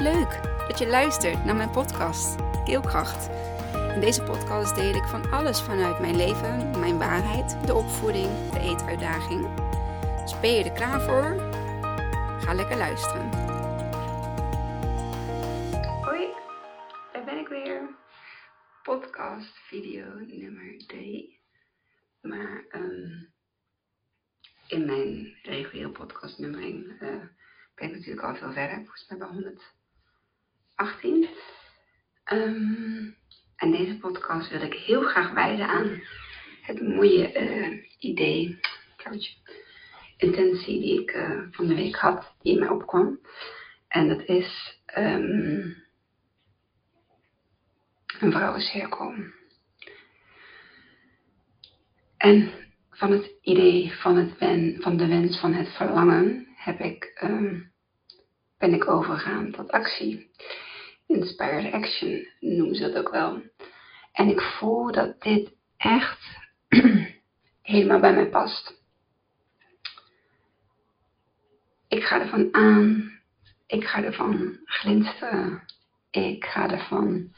Leuk dat je luistert naar mijn podcast Keelkracht. In deze podcast deel ik van alles vanuit mijn leven, mijn waarheid, de opvoeding, de eetuitdaging. Dus ben je er klaar voor? Ga lekker luisteren. Hoi, daar ben ik weer. Podcast video nummer 3. Maar um, in mijn reguliere podcast nummer 1 uh, ben ik natuurlijk al veel verder. Volgens mij bij 118. Um, en deze podcast wil ik heel graag wijden aan het mooie uh, idee, foutje, intentie die ik uh, van de week had, die in mij opkwam. En dat is um, een vrouwencirkel. En van het idee van, het van de wens van het verlangen heb ik, um, ben ik overgegaan tot actie. Inspired action noemen ze dat ook wel. En ik voel dat dit echt helemaal bij mij past. Ik ga ervan aan. Ik ga ervan glinsteren. Ik ga ervan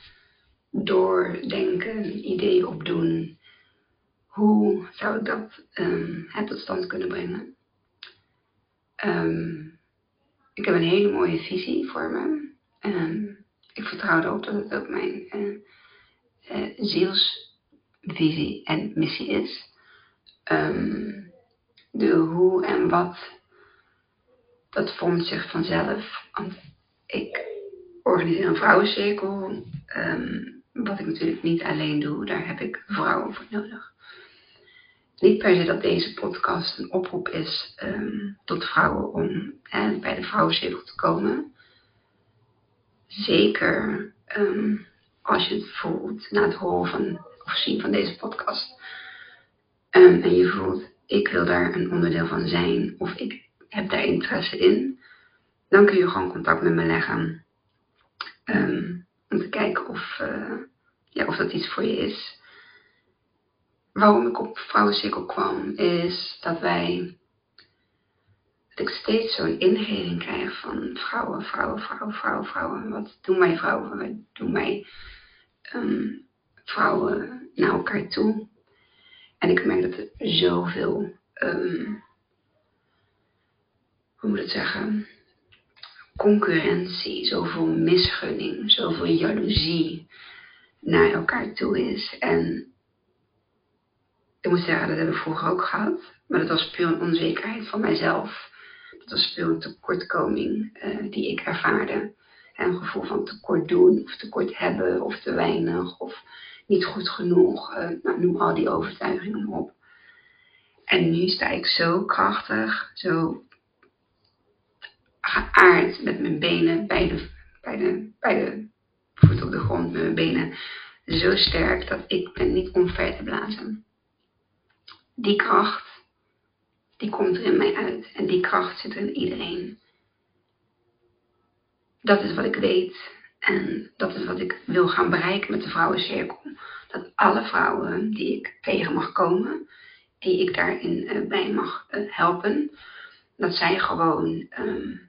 doordenken, ideeën opdoen. Hoe zou ik dat um, tot stand kunnen brengen? Um, ik heb een hele mooie visie voor me. Um, ik vertrouw erop dat het ook mijn uh, zielsvisie en missie is. de hoe en wat, dat vormt zich vanzelf. Want ik organiseer een vrouwencirkel. wat ik natuurlijk niet alleen doe, daar heb ik vrouwen voor nodig niet per se dat deze podcast een oproep is um, tot vrouwen om hè, bij de vrouwencirkel te komen. Zeker um, als je het voelt na het horen van of zien van deze podcast. Um, en je voelt, ik wil daar een onderdeel van zijn of ik heb daar interesse in. Dan kun je gewoon contact met me leggen. om te kijken of, uh, ja, of dat iets voor je is waarom ik op Vrouwencirkel kwam, is dat wij. Dat ik steeds zo'n ingeving krijg van vrouwen, vrouwen, vrouwen, vrouwen, vrouwen. Wat doen wij vrouwen? Wat doen wij um, vrouwen naar elkaar toe? En ik merk dat er zoveel, um, hoe moet ik het zeggen? Concurrentie, zoveel misgunning, zoveel jaloezie naar elkaar toe is. En ik moet zeggen, dat heb ik vroeger ook gehad. Maar dat was puur een onzekerheid van mijzelf. Dat was puur een tekortkoming uh, die ik ervaarde. En een gevoel van tekort doen, of tekort hebben, of te weinig, of niet goed genoeg. Uh, nou, noem al die overtuigingen op. En nu sta ik zo krachtig, zo geaard met mijn benen, beide, beide, beide voeten op de grond, met mijn benen zo sterk dat ik ben niet omver te blazen die kracht, die komt er in mij uit. En die kracht zit er in iedereen. Dat is wat ik weet. En dat is wat ik wil gaan bereiken met de vrouwencirkel. Dat alle vrouwen die ik tegen mag komen, die ik daarin uh, bij mag uh, helpen, dat zij gewoon um,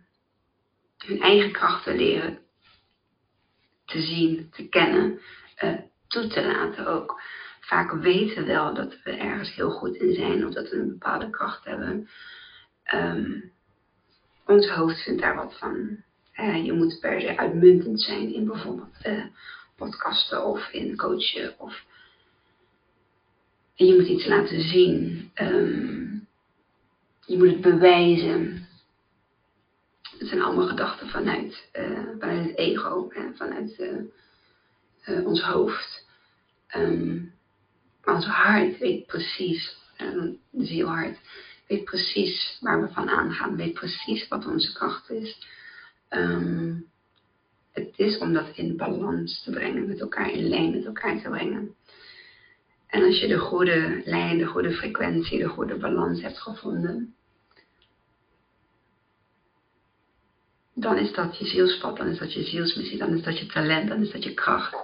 hun eigen krachten leren te zien, te kennen, uh, toe te laten ook vaak weten wel dat we ergens heel goed in zijn of dat we een bepaalde kracht hebben. Um, ons hoofd vindt daar wat van. Uh, je moet per se uitmuntend zijn in bijvoorbeeld uh, podcasten of in coachen. Of... Je moet iets laten zien. Um, je moet het bewijzen. Het zijn allemaal gedachten vanuit, uh, vanuit het ego, vanuit ons hoofd. Um, ons hart weet precies, en de zielhart, weet precies waar we van aangaan, weet precies wat onze kracht is. Um, het is om dat in balans te brengen, met elkaar in lijn met elkaar te brengen. En als je de goede lijn, de goede frequentie, de goede balans hebt gevonden, dan is dat je zielspad, dan is dat je zielsmissie, dan is dat je talent, dan is dat je kracht.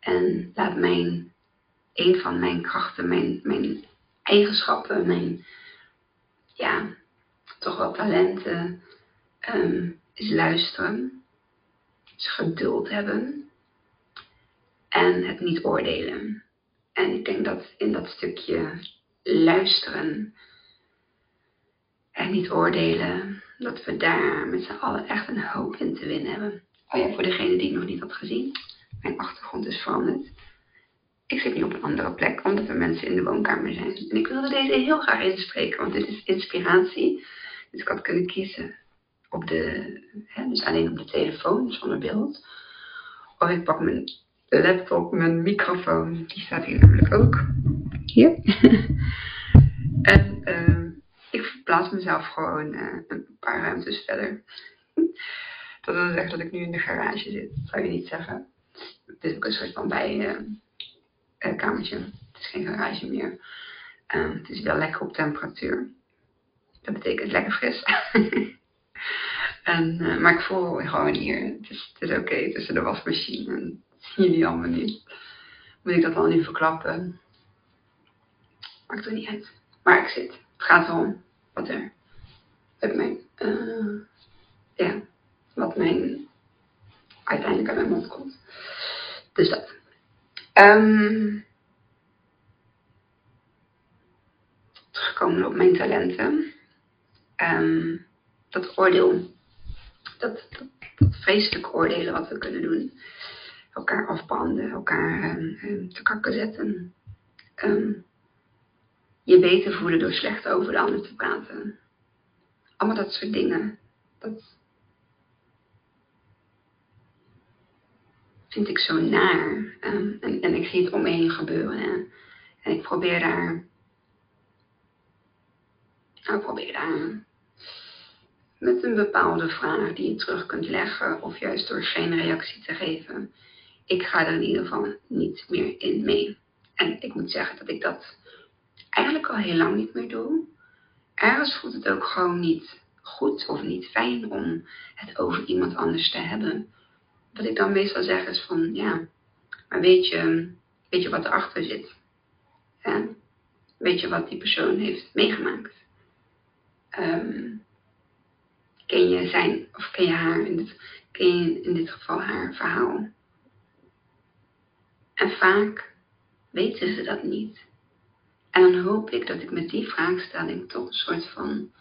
En laat mijn een van mijn krachten, mijn, mijn eigenschappen, mijn, ja, toch wel talenten, um, is luisteren. Dus geduld hebben en het niet oordelen. En ik denk dat in dat stukje luisteren en niet oordelen, dat we daar met z'n allen echt een hoop in te winnen hebben. Oh ja, voor degene die ik nog niet had gezien, mijn achtergrond is veranderd. Ik zit nu op een andere plek, omdat er mensen in de woonkamer zijn. En ik wilde deze heel graag inspreken, want dit is inspiratie. Dus ik had kunnen kiezen op de, hè, dus alleen op de telefoon, zonder beeld. Of ik pak mijn laptop, mijn microfoon, die staat hier namelijk ook. Hier. en uh, ik verplaats mezelf gewoon uh, een paar ruimtes verder. Dat wil zeggen dat ik nu in de garage zit, zou je niet zeggen. Het is ook een soort van bijkamertje. Uh, het is geen garage meer. het is wel lekker op temperatuur. Dat betekent lekker fris. en, uh, maar ik voel gewoon hier, het is, oké tussen de wasmachine. En zien jullie allemaal niet. Moet ik dat al niet verklappen? Maakt er niet uit. Maar ik zit. Het gaat erom wat er uit mijn, uh, ja, wat mijn, uiteindelijk uit mijn mond komt. Dus dat. Um, terugkomen op mijn talenten. Um, dat oordeel, dat, dat, oordelen wat we kunnen doen. Elkaar afbranden, elkaar um, te kakken zetten. Je beter voelen door slecht over de ander te praten. Allemaal dat soort dingen. Dat vind ik zo naar. en, en ik zie het om me heen gebeuren. En ik probeer daar nou, probeer daar met een bepaalde vraag die je terug kunt leggen of juist door geen reactie te geven. Ik ga er in ieder geval niet meer in mee. En ik moet zeggen dat ik dat eigenlijk al heel lang niet meer doe. Ergens voelt het ook gewoon niet goed of niet fijn om het over iemand anders te hebben. Wat ik dan meestal zeg is van ja, maar weet je, weet je wat erachter zit? Weet je wat die persoon heeft meegemaakt? um, ken je zijn, of ken je haar, in ken je in dit geval haar verhaal. En vaak weten ze dat niet. En dan hoop ik dat ik met die vraagstelling toch een soort van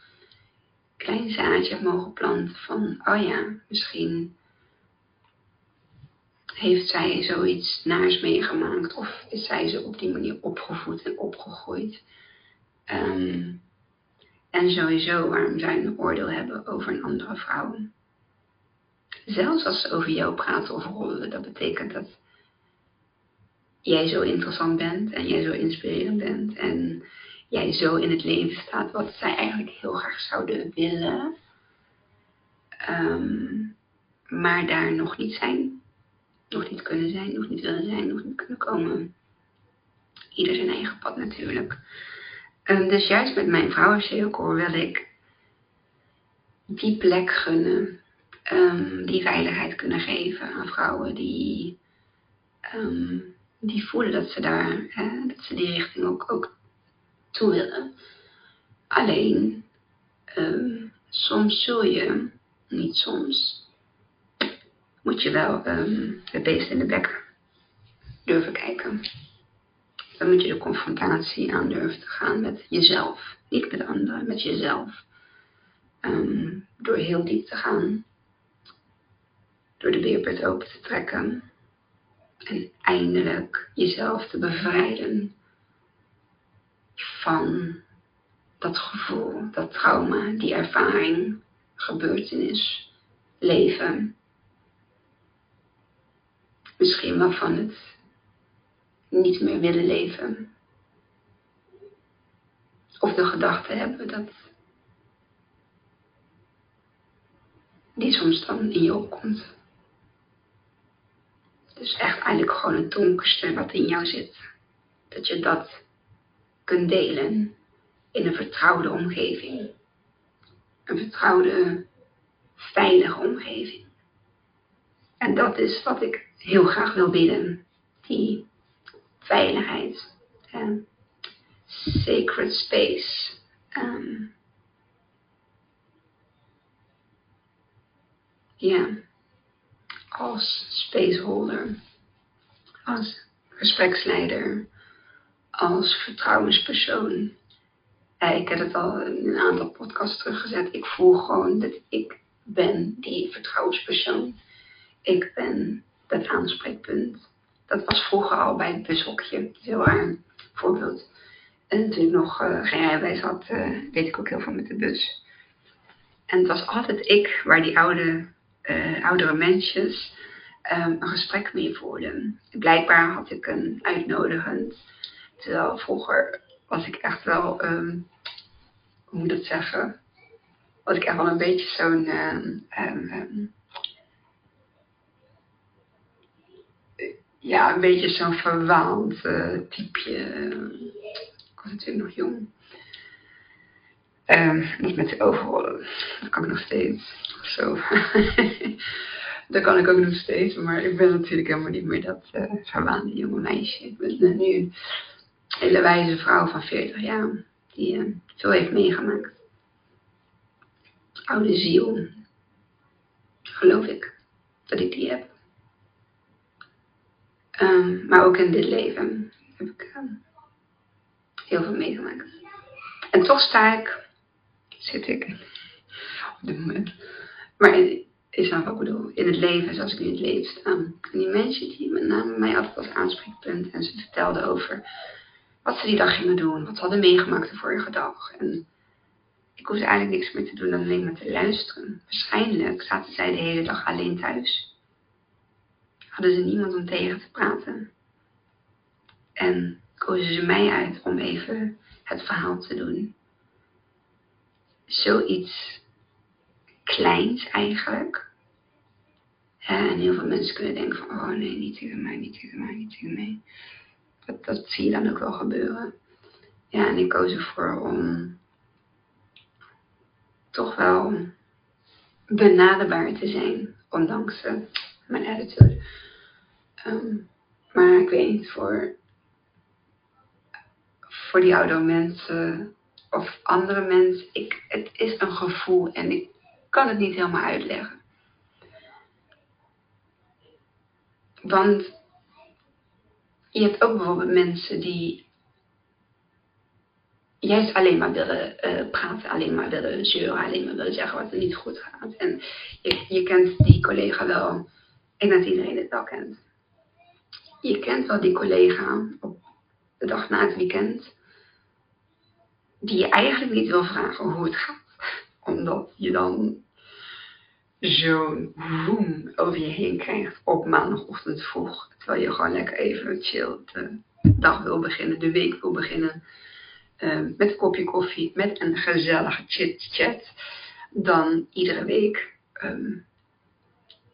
klein zaadje heb mogen planten van, oh ja, misschien heeft zij zoiets naars meegemaakt of is zij zo op die manier opgevoed en opgegroeid. Um, en sowieso waarom zij een oordeel hebben over een andere vrouw. Zelfs als ze over jou praten of rollen, dat betekent dat jij zo interessant bent en jij zo inspirerend bent en jij zo in het leven staat wat zij eigenlijk heel graag zouden willen, um, maar daar nog niet zijn, nog niet kunnen zijn, nog niet willen zijn, nog niet kunnen komen. Ieder zijn eigen pad natuurlijk. En dus juist met mijn vrouwencirkel wil ik die plek gunnen, um, die veiligheid kunnen geven aan vrouwen die, um, die voelen dat ze daar, hè, dat ze die richting ook, ook toe willen. Alleen, soms zul je, niet soms, moet je wel het beest in de bek durven kijken dan moet je de confrontatie aan durven te gaan met jezelf. Niet met anderen, met jezelf. Um, door heel diep te gaan. Door de beerput open te trekken. En eindelijk jezelf te bevrijden van dat gevoel, dat trauma, die ervaring, gebeurtenis, leven. Misschien van het niet meer willen leven. Of de gedachte hebben dat die soms dan in je opkomt. Dus echt eigenlijk gewoon het donkerste wat in jou zit. Dat je dat kunt delen in een vertrouwde omgeving. Een vertrouwde, veilige omgeving. En dat is wat ik heel graag wil bieden. Die veiligheid, um, sacred space. Um, ja, als spaceholder, als gespreksleider, als vertrouwenspersoon. ik heb het al in een aantal podcasts teruggezet. Ik voel gewoon dat ik ben die vertrouwenspersoon. Ik ben dat aanspreekpunt. Dat was vroeger al bij het bushokje. Heel raar voorbeeld. En toen ik nog uh, geen rijbewijs had, uh, deed ik ook heel veel met de bus. En het was altijd ik waar die oude, uh, oudere mensjes um, een gesprek mee voerden. Blijkbaar had ik een uitnodigend. Terwijl vroeger was ik echt wel, um, hoe moet ik dat zeggen? Was ik echt wel een beetje zo'n um, ja, een beetje zo'n verwaand uh, typeje. Ik was natuurlijk nog jong. Um, niet met de overrollen. Dat kan ik nog steeds. Zo. dat kan ik ook nog steeds. Maar ik ben natuurlijk helemaal niet meer dat uh, verwaande jonge meisje. Ik ben nu een hele wijze vrouw van 40 jaar. Die veel heeft meegemaakt. Oude ziel. Geloof ik. Dat ik die heb. Um, maar ook in dit leven heb ik um, heel veel meegemaakt. En toch sta ik, zit ik op dit moment, maar in, is wat ik bedoel, in het leven zoals ik in het leven sta. En die mensen die met name mij altijd als aanspreekpunt en ze vertelden over wat ze die dag gingen doen, wat ze hadden meegemaakt de vorige dag. En ik hoefde eigenlijk niks meer te doen dan alleen maar te luisteren. Waarschijnlijk zaten zij de hele dag alleen thuis hadden ze niemand om tegen te praten. En kozen ze mij uit om even het verhaal te doen. Zoiets kleins eigenlijk. En heel veel mensen kunnen denken van, oh nee, niet tegen mij, niet tegen mij, niet tegen mij. Dat, zie je dan ook wel gebeuren. Ja, en ik koos ervoor om toch wel benaderbaar te zijn, ondanks uh, mijn attitude. Um, maar ik weet niet, voor, voor die oudere mensen of andere mensen, ik, het is een gevoel en ik kan het niet helemaal uitleggen. Want je hebt ook bijvoorbeeld mensen die juist alleen maar willen uh, praten, alleen maar willen zeuren, alleen maar willen zeggen wat er niet goed gaat. En je, je kent die collega wel. Ik denk dat iedereen het wel kent je kent wel die collega op de dag na het weekend, die je eigenlijk niet wil vragen hoe het gaat, omdat je dan zo'n woem over je heen krijgt op maandagochtend vroeg, terwijl je gewoon lekker even chill de dag wil beginnen, de week wil beginnen, uh, met een kopje koffie, met een gezellige chit-chat, dan iedere week um,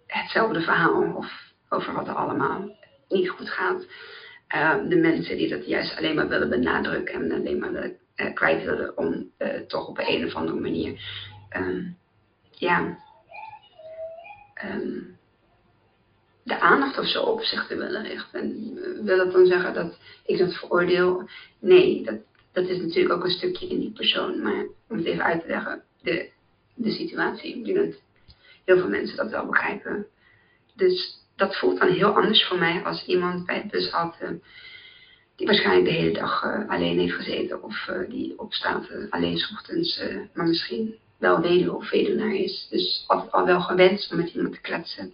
hetzelfde verhaal of over wat er allemaal niet goed gaat. Ehm, de mensen die dat juist alleen maar willen benadrukken en alleen maar willen, uh, kwijt willen om uh, toch op een of andere manier, um, ja, um, de aandacht of zo op zich te willen richten. En wil dat dan zeggen dat ik dat veroordeel? Nee, dat, dat is natuurlijk ook een stukje in die persoon. Maar om het even uit te leggen, de, de situatie, ik heel veel mensen dat wel begrijpen. Dus dat voelt dan heel anders voor mij als iemand bij het bushalte die waarschijnlijk de hele dag uh, alleen heeft gezeten of uh, die opstaat uh, alleen ochtends, maar misschien wel weduwe of weduwnaar is. Dus altijd al wel gewend om met iemand te kletsen.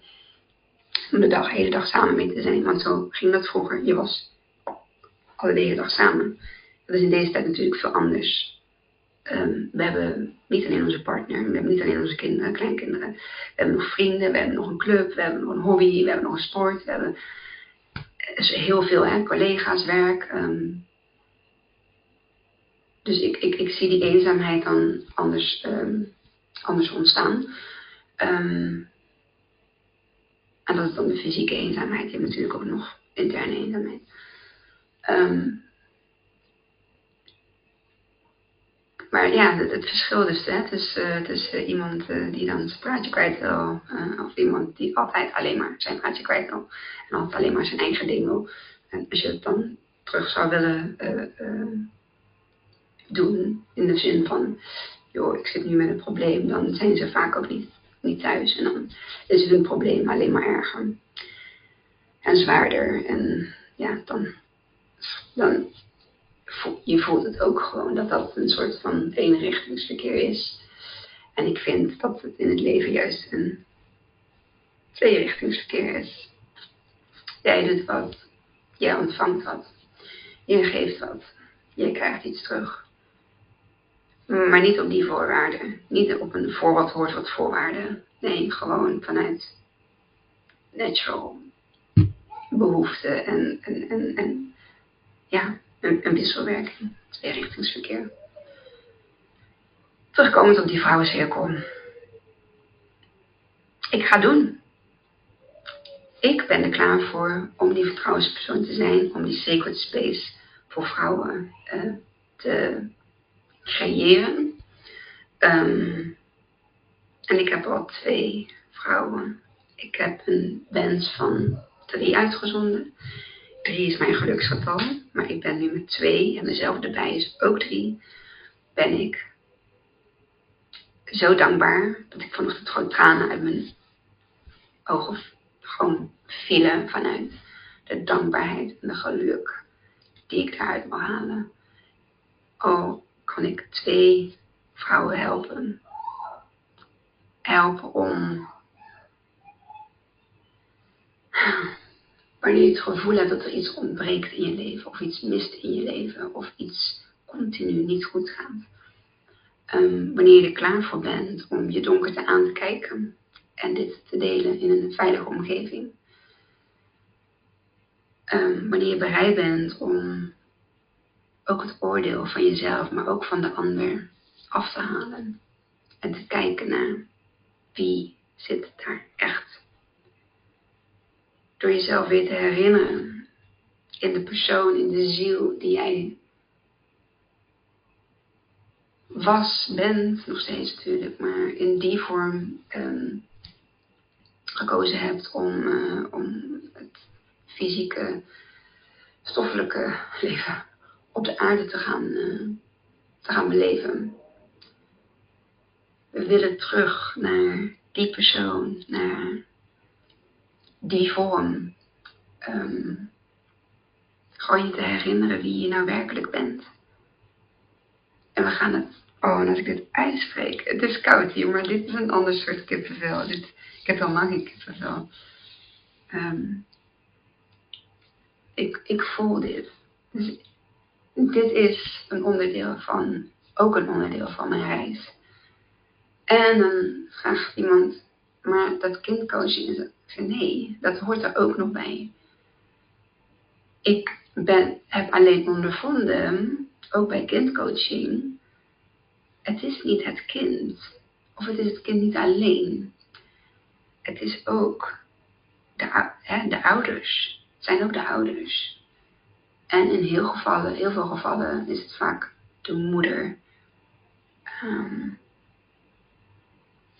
Om de dag, de hele dag samen mee te zijn. Want zo ging dat vroeger. Je was al de hele dag samen. Dat is in deze tijd natuurlijk veel anders. Um, we hebben niet alleen onze partner, we hebben niet alleen onze kinderen, kleinkinderen. We hebben nog vrienden, we hebben nog een club, we hebben nog een hobby, we hebben nog een sport. We hebben dus heel veel, hè, collega's, werk. Um, dus ik, ik, ik zie die eenzaamheid dan anders, um, anders ontstaan. en dat is dan de fysieke eenzaamheid. Je hebt natuurlijk ook nog interne eenzaamheid. Maar ja, het, verschil dus hè, tussen, tussen iemand uh, die dan zijn praatje kwijt wil, uh, of iemand die altijd alleen maar zijn praatje kwijt wil en altijd alleen maar zijn eigen ding wil. En als je het dan terug zou willen doen, in de zin van, joh, ik zit nu met een probleem, dan zijn ze vaak ook niet niet thuis. En dan is hun probleem alleen maar erger. En zwaarder. En ja, dan, dan je voelt het ook gewoon dat dat een soort van eenrichtingsverkeer is. En ik vind dat het in het leven juist een tweerichtingsverkeer is. Jij doet wat, jij ontvangt wat, je geeft wat, je krijgt iets terug. Maar niet op die voorwaarden. Niet op een voor wat hoort wat voorwaarden. Nee, gewoon vanuit natural behoefte en, en, en, en ja, een, een wisselwerking, tweerichtingsverkeer. Terugkomend op die vrouwencirkel. Ik ga doen. Ik ben er klaar voor om die vertrouwenspersoon te zijn, om die sacred space voor vrouwen uh, te creëren. Um, en ik heb al twee vrouwen. Ik heb een wens van drie uitgezonden. Drie is mijn geluksgetal, maar ik ben nu met twee en mezelf erbij is ook drie. Ben ik zo dankbaar dat ik vanochtend gewoon tranen uit mijn ogen gewoon vielen vanuit de dankbaarheid en de geluk die ik daaruit wil halen. Oh, kan ik twee vrouwen helpen. Helpen om wanneer je het gevoel hebt dat er iets ontbreekt in je leven, of iets mist in je leven, of iets continu niet goed gaat. Um, wanneer je er klaar voor bent om je donkerte aan te kijken en dit te delen in een veilige omgeving. Um, wanneer je bereid bent om ook het oordeel van jezelf, maar ook van de ander af te halen. En te kijken naar wie zit daar echt door jezelf weer te herinneren in de persoon, in de ziel die jij was, bent, nog steeds natuurlijk, maar in die vorm um, gekozen hebt om, uh, om het fysieke, stoffelijke leven op de aarde te gaan, uh, te gaan beleven. We willen terug naar die persoon, naar die vorm. Um, gewoon je te herinneren wie je nou werkelijk bent. En we gaan het, oh en als ik dit uitspreek, het is koud hier, maar dit is een ander soort kippenvel. Dit, ik heb helemaal geen kippenvel. Um, ik, ik voel dit. Dus dit is een onderdeel van, ook een onderdeel van mijn reis. En dan vraagt iemand, maar dat kindcoaching is nee, dat hoort er ook nog bij. Ik ben, heb alleen ondervonden, ook bij kindcoaching, het is niet het kind. Of het is het kind niet alleen. Het is ook de, hè, de ouders. Het zijn ook de ouders. En in heel, gevallen, heel veel gevallen is het vaak de moeder. Um,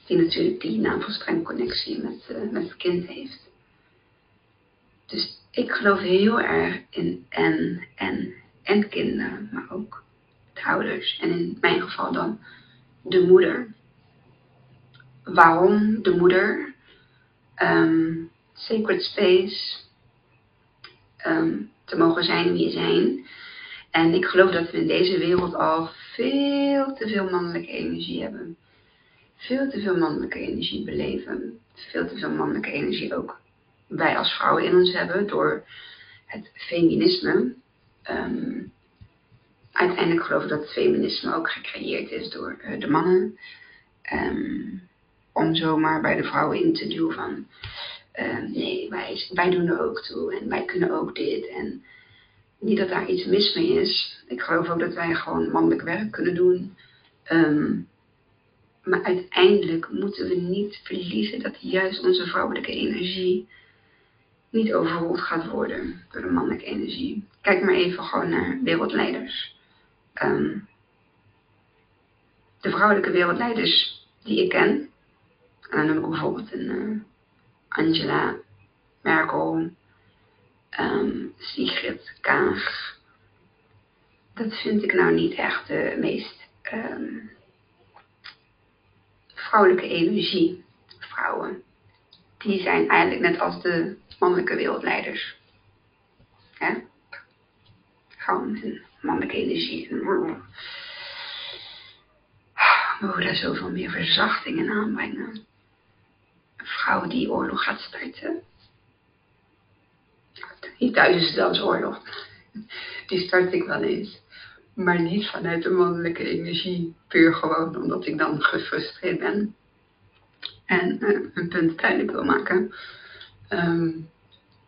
die natuurlijk die navelstrengconnectie met, uh, met het kind heeft. Dus ik geloof heel erg in en, en, en kinderen, maar ook de ouders. En in mijn geval dan de moeder. Waarom de moeder? Um, sacred space. Um, te mogen zijn wie je zijn. En ik geloof dat we in deze wereld al veel te veel mannelijke energie hebben veel te veel mannelijke energie beleven. Veel te veel mannelijke energie ook wij als vrouwen in ons hebben door het feminisme. Um, uiteindelijk geloof ik dat het feminisme ook gecreëerd is door uh, de mannen. Um, om zomaar bij de vrouwen in te duwen van uh, nee, wij, wij doen er ook toe en wij kunnen ook dit. En niet dat daar iets mis mee is. Ik geloof ook dat wij gewoon mannelijk werk kunnen doen. Um, maar uiteindelijk moeten we niet verliezen dat juist onze vrouwelijke energie niet overroeld gaat worden door de mannelijke energie. Kijk maar even gewoon naar wereldleiders. Um, de vrouwelijke wereldleiders die ik ken, en dan noem ik bijvoorbeeld een uh, Angela Merkel, um, Sigrid Kaag. Dat vind ik nou niet echt de meest um, vrouwelijke energie. vrouwen, die zijn eigenlijk net als de mannelijke wereldleiders. Ja? Gewoon een mannelijke energie. We mogen daar zoveel meer verzachting in aanbrengen. Een vrouw die oorlog gaat starten. Niet thuis is het oorlog. Die start ik wel eens. Maar niet vanuit de mannelijke energie. Puur gewoon omdat ik dan gefrustreerd ben. En uh, een punt duidelijk wil maken. Ehm,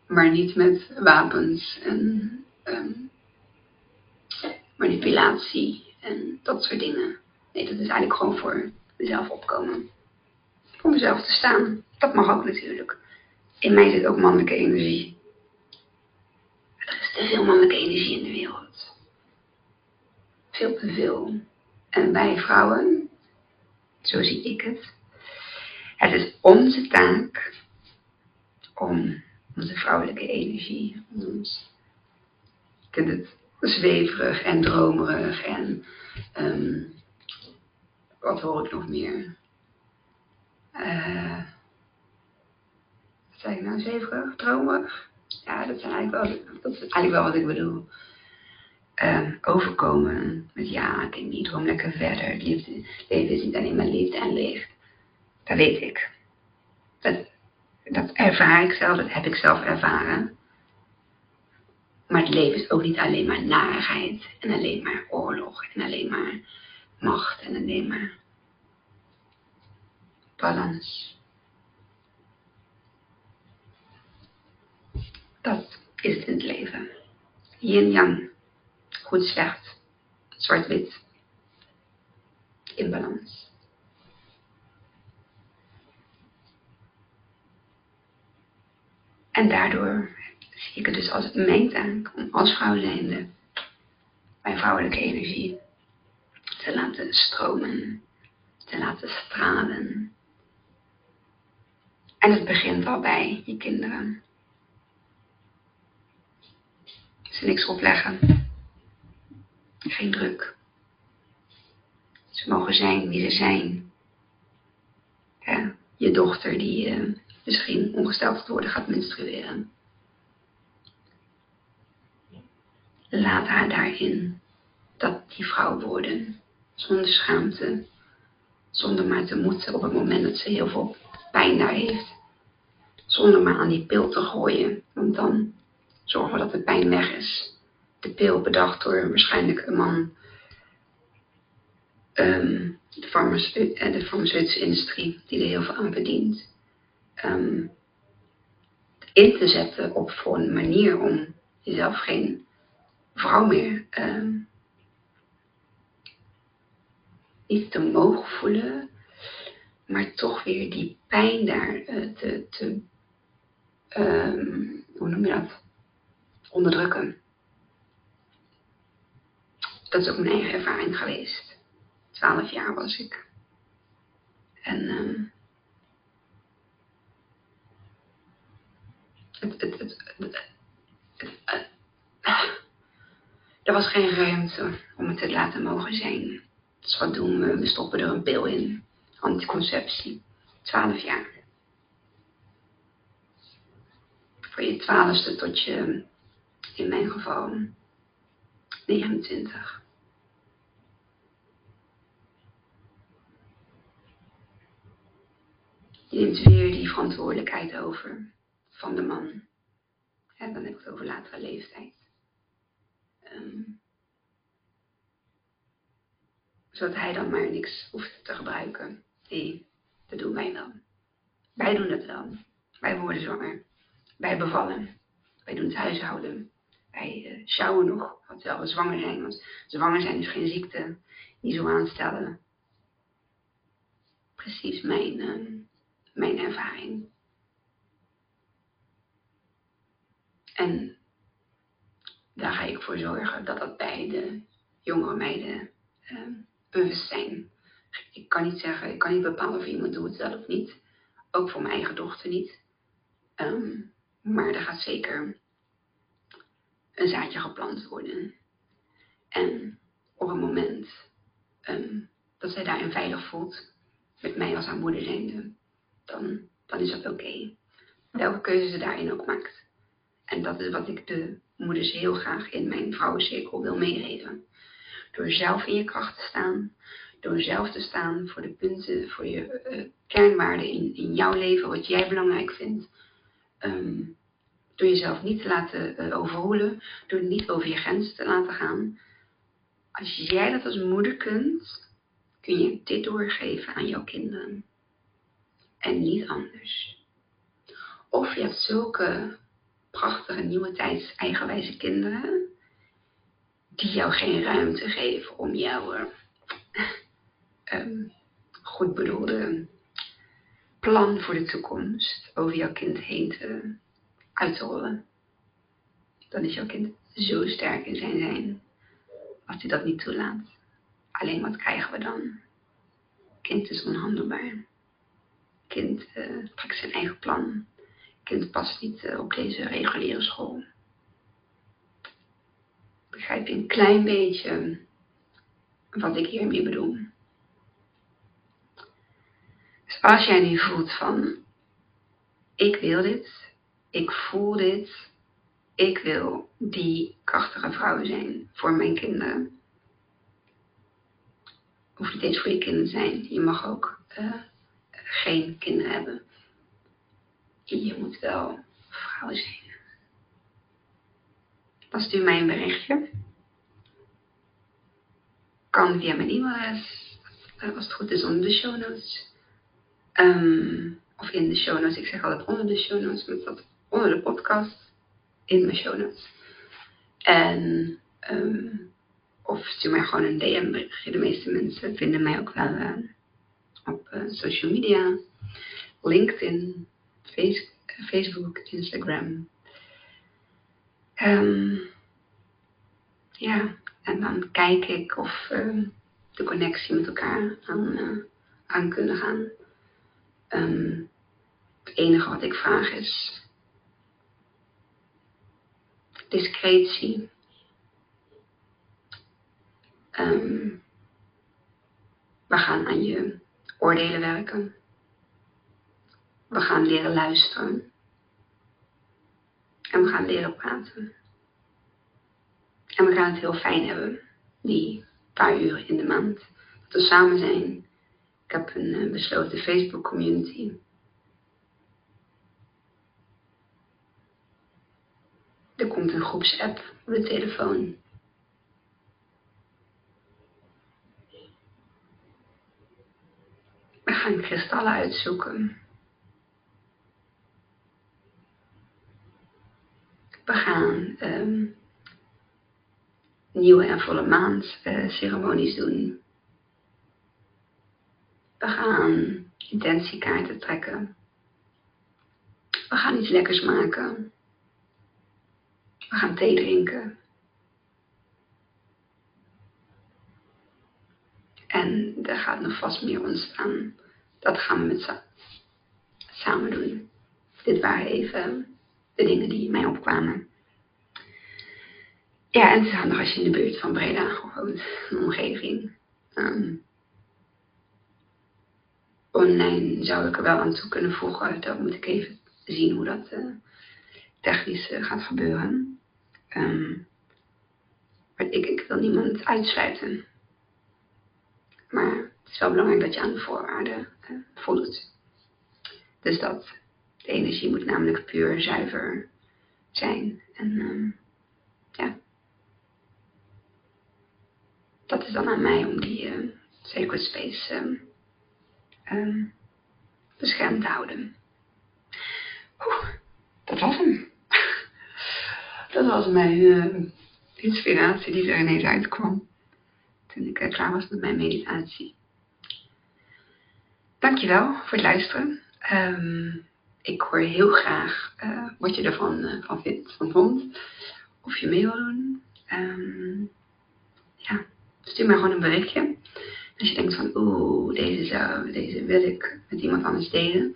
maar niet met wapens en um, manipulatie en dat soort dingen. Nee, dat is eigenlijk gewoon voor mezelf opkomen. Voor mezelf te staan. Dat mag ook natuurlijk. In mij zit ook mannelijke energie. Er is te veel mannelijke energie in de wereld. Veel te veel. En wij vrouwen, zo zie ik het, het is onze taak om onze vrouwelijke energie, ons, ik vind het zweverig en dromerig en um, wat hoor ik nog meer? Uh, wat zei ik nou, zweverig, dromerig? Ja, dat, zijn wel, dat is eigenlijk wel wat ik bedoel. Uh, overkomen met ja, ik, ik droom lekker verder. Liefde, leven is niet alleen maar liefde en licht. Dat weet ik. Dat, dat ervaar ik zelf, dat heb ik zelf ervaren. Maar het leven is ook niet alleen maar narigheid en alleen maar oorlog en alleen maar macht en alleen maar balans. Dat is het in het leven. Yin-yang, goed slecht, zwart-wit, in balans. En daardoor zie ik het dus als mijn taak om als vrouw zijnde mijn vrouwelijke energie te laten stromen, te laten stralen. En het begint al bij je kinderen. Ze niks opleggen. Geen druk. Ze mogen zijn wie ze zijn. Ja, je dochter die uh, misschien ongesteld te worden gaat menstrueren. Laat haar daarin dat die vrouw worden, zonder schaamte, zonder maar te moeten op het moment dat ze heel veel pijn daar heeft. Zonder maar aan die pil te gooien, want dan zorgen we dat de pijn weg is. De pil bedacht door waarschijnlijk een man, um, de, farmaceutische industrie, die er heel veel aan verdient um, in te zetten op voor een manier om jezelf geen vrouw meer um, niet te mogen voelen, maar toch weer die pijn daar uh, te, te hoe noem je dat? Onderdrukken. Dat is ook mijn eigen ervaring geweest. Twaalf jaar was ik. En um, het, het, het, er was geen ruimte om het te laten mogen zijn. Dus wat doen we? We stoppen er een pil in. Anticonceptie. 12 jaar. Voor je twaalfste tot je, in mijn geval, 29. Je neemt weer die verantwoordelijkheid over van de man. En dan heb ik het over latere leeftijd. Um, zodat hij dan maar niks hoeft te gebruiken. Nee, dat doen wij wel. Wij doen het wel. Wij worden zwanger. Wij bevallen. Wij doen het huishouden. Wij uh, sjouwen nog, terwijl we zwanger zijn. Want zwanger zijn is geen ziekte. Niet zo aanstellen. Precies mijn, uh, mijn ervaring. En daar ga ik voor zorgen dat dat bij de jongere meiden uh, bewust zijn. Ik kan niet zeggen, ik kan niet bepalen of iemand doet het zelf niet. Ook voor mijn eigen dochter niet. Um, maar er gaat zeker een zaadje geplant worden. En op het moment um, dat zij daarin veilig voelt, met mij als haar moeder zijnde, dan, dan is dat oké. Welke keuze ze daarin ook maakt. En dat is wat ik de moeders heel graag in mijn vrouwencirkel wil meegeven. Door zelf in je kracht te staan, door zelf te staan voor de punten, voor je uh, kernwaarden in, in jouw leven, wat jij belangrijk vindt. Ehm, door jezelf niet te laten uh, overroelen, door niet over je grenzen te laten gaan. Als jij dat als moeder kunt, kun je dit doorgeven aan jouw kinderen. En niet anders. Of je hebt zulke prachtige nieuwe tijds eigenwijze kinderen die jou geen ruimte geven om jouw um, goed bedoelde plan voor de toekomst over jouw kind heen te uit te rollen. Dan is jouw kind zo sterk in zijn zijn als hij dat niet toelaat. Alleen wat krijgen we dan? Kind is onhandelbaar. Kind uh, trekt zijn eigen plan. Kind past niet uh, op deze reguliere school. Begrijp je een klein beetje wat ik hiermee bedoel? Dus als jij nu voelt van, ik wil dit, ik voel dit, ik wil die krachtige vrouw zijn voor mijn kinderen. Hoeft niet eens voor je kinderen zijn. Je mag ook uh, geen kinderen hebben. Je moet wel vrouw zijn. Dan stuur mij een berichtje. Kan via mijn e-mailadres, als het goed is onder de show notes. Um, of in de show notes. Ik zeg altijd onder de show notes, met dat onder de podcast in mijn show notes. En, um, of stuur mij gewoon een DM. De meeste mensen vinden mij ook wel uh, op uh, social media. LinkedIn, face, Facebook, Instagram. Um, ja, en dan kijk ik of uh, de connectie met elkaar aan, aan kunnen gaan. Het enige wat ik vraag is discretie. Um, we gaan aan je oordelen werken. We gaan leren luisteren. En we gaan leren praten. En we gaan het heel fijn hebben, die paar uur in de maand. Dat we samen zijn. Ik heb een uh, besloten Facebook community. Er komt een groepsapp op de telefoon. We gaan kristallen uitzoeken. We gaan um, nieuwe en volle maand uh, ceremonies doen. We gaan intentiekaarten trekken. We gaan iets lekkers maken. We gaan thee drinken. En er gaat nog vast meer ontstaan. Dat gaan we met samen doen. Dit waren even de dingen die mij opkwamen. Ja, en het is handig als je in de buurt van Breda woont, een omgeving. Um, online zou ik er wel aan toe kunnen voegen. Dan moet ik even zien hoe dat uh, technisch uh, gaat gebeuren. Um, ik, ik wil niemand uitsluiten. Maar het is wel belangrijk dat je aan de voorwaarden uh, voldoet. Dus dat de energie moet namelijk puur zuiver zijn. En um, ja. Dat is dan aan mij om die uh, sacred space um, beschermd te houden. Oeh, dat was hem. Dat was mijn uh, inspiratie die er ineens uitkwam. Toen ik uh, klaar was met mijn meditatie. Dankjewel voor het luisteren. Um, ik hoor heel graag uh, wat je ervan van vindt, van vond. Of je mee wil doen. Um, ja, stuur mij gewoon een berichtje. Als je denkt van, oeh, deze, zou, deze wil ik met iemand anders delen.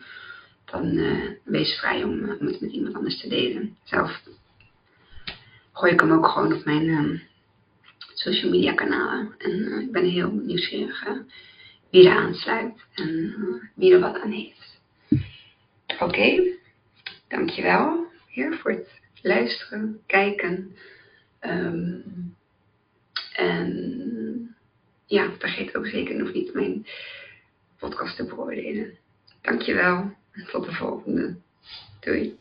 Dan wees vrij om, om het met iemand anders te delen. Zelf gooi ik hem ook gewoon op mijn uh, social media kanalen. En uh, ik ben heel nieuwsgierig uh, wie er aansluit en wie er wat aan heeft. Oké, dankjewel weer voor het luisteren, kijken. Ehm, en ja, vergeet ook zeker nog niet mijn podcast te beoordelen. Dankjewel en tot de volgende. Doei.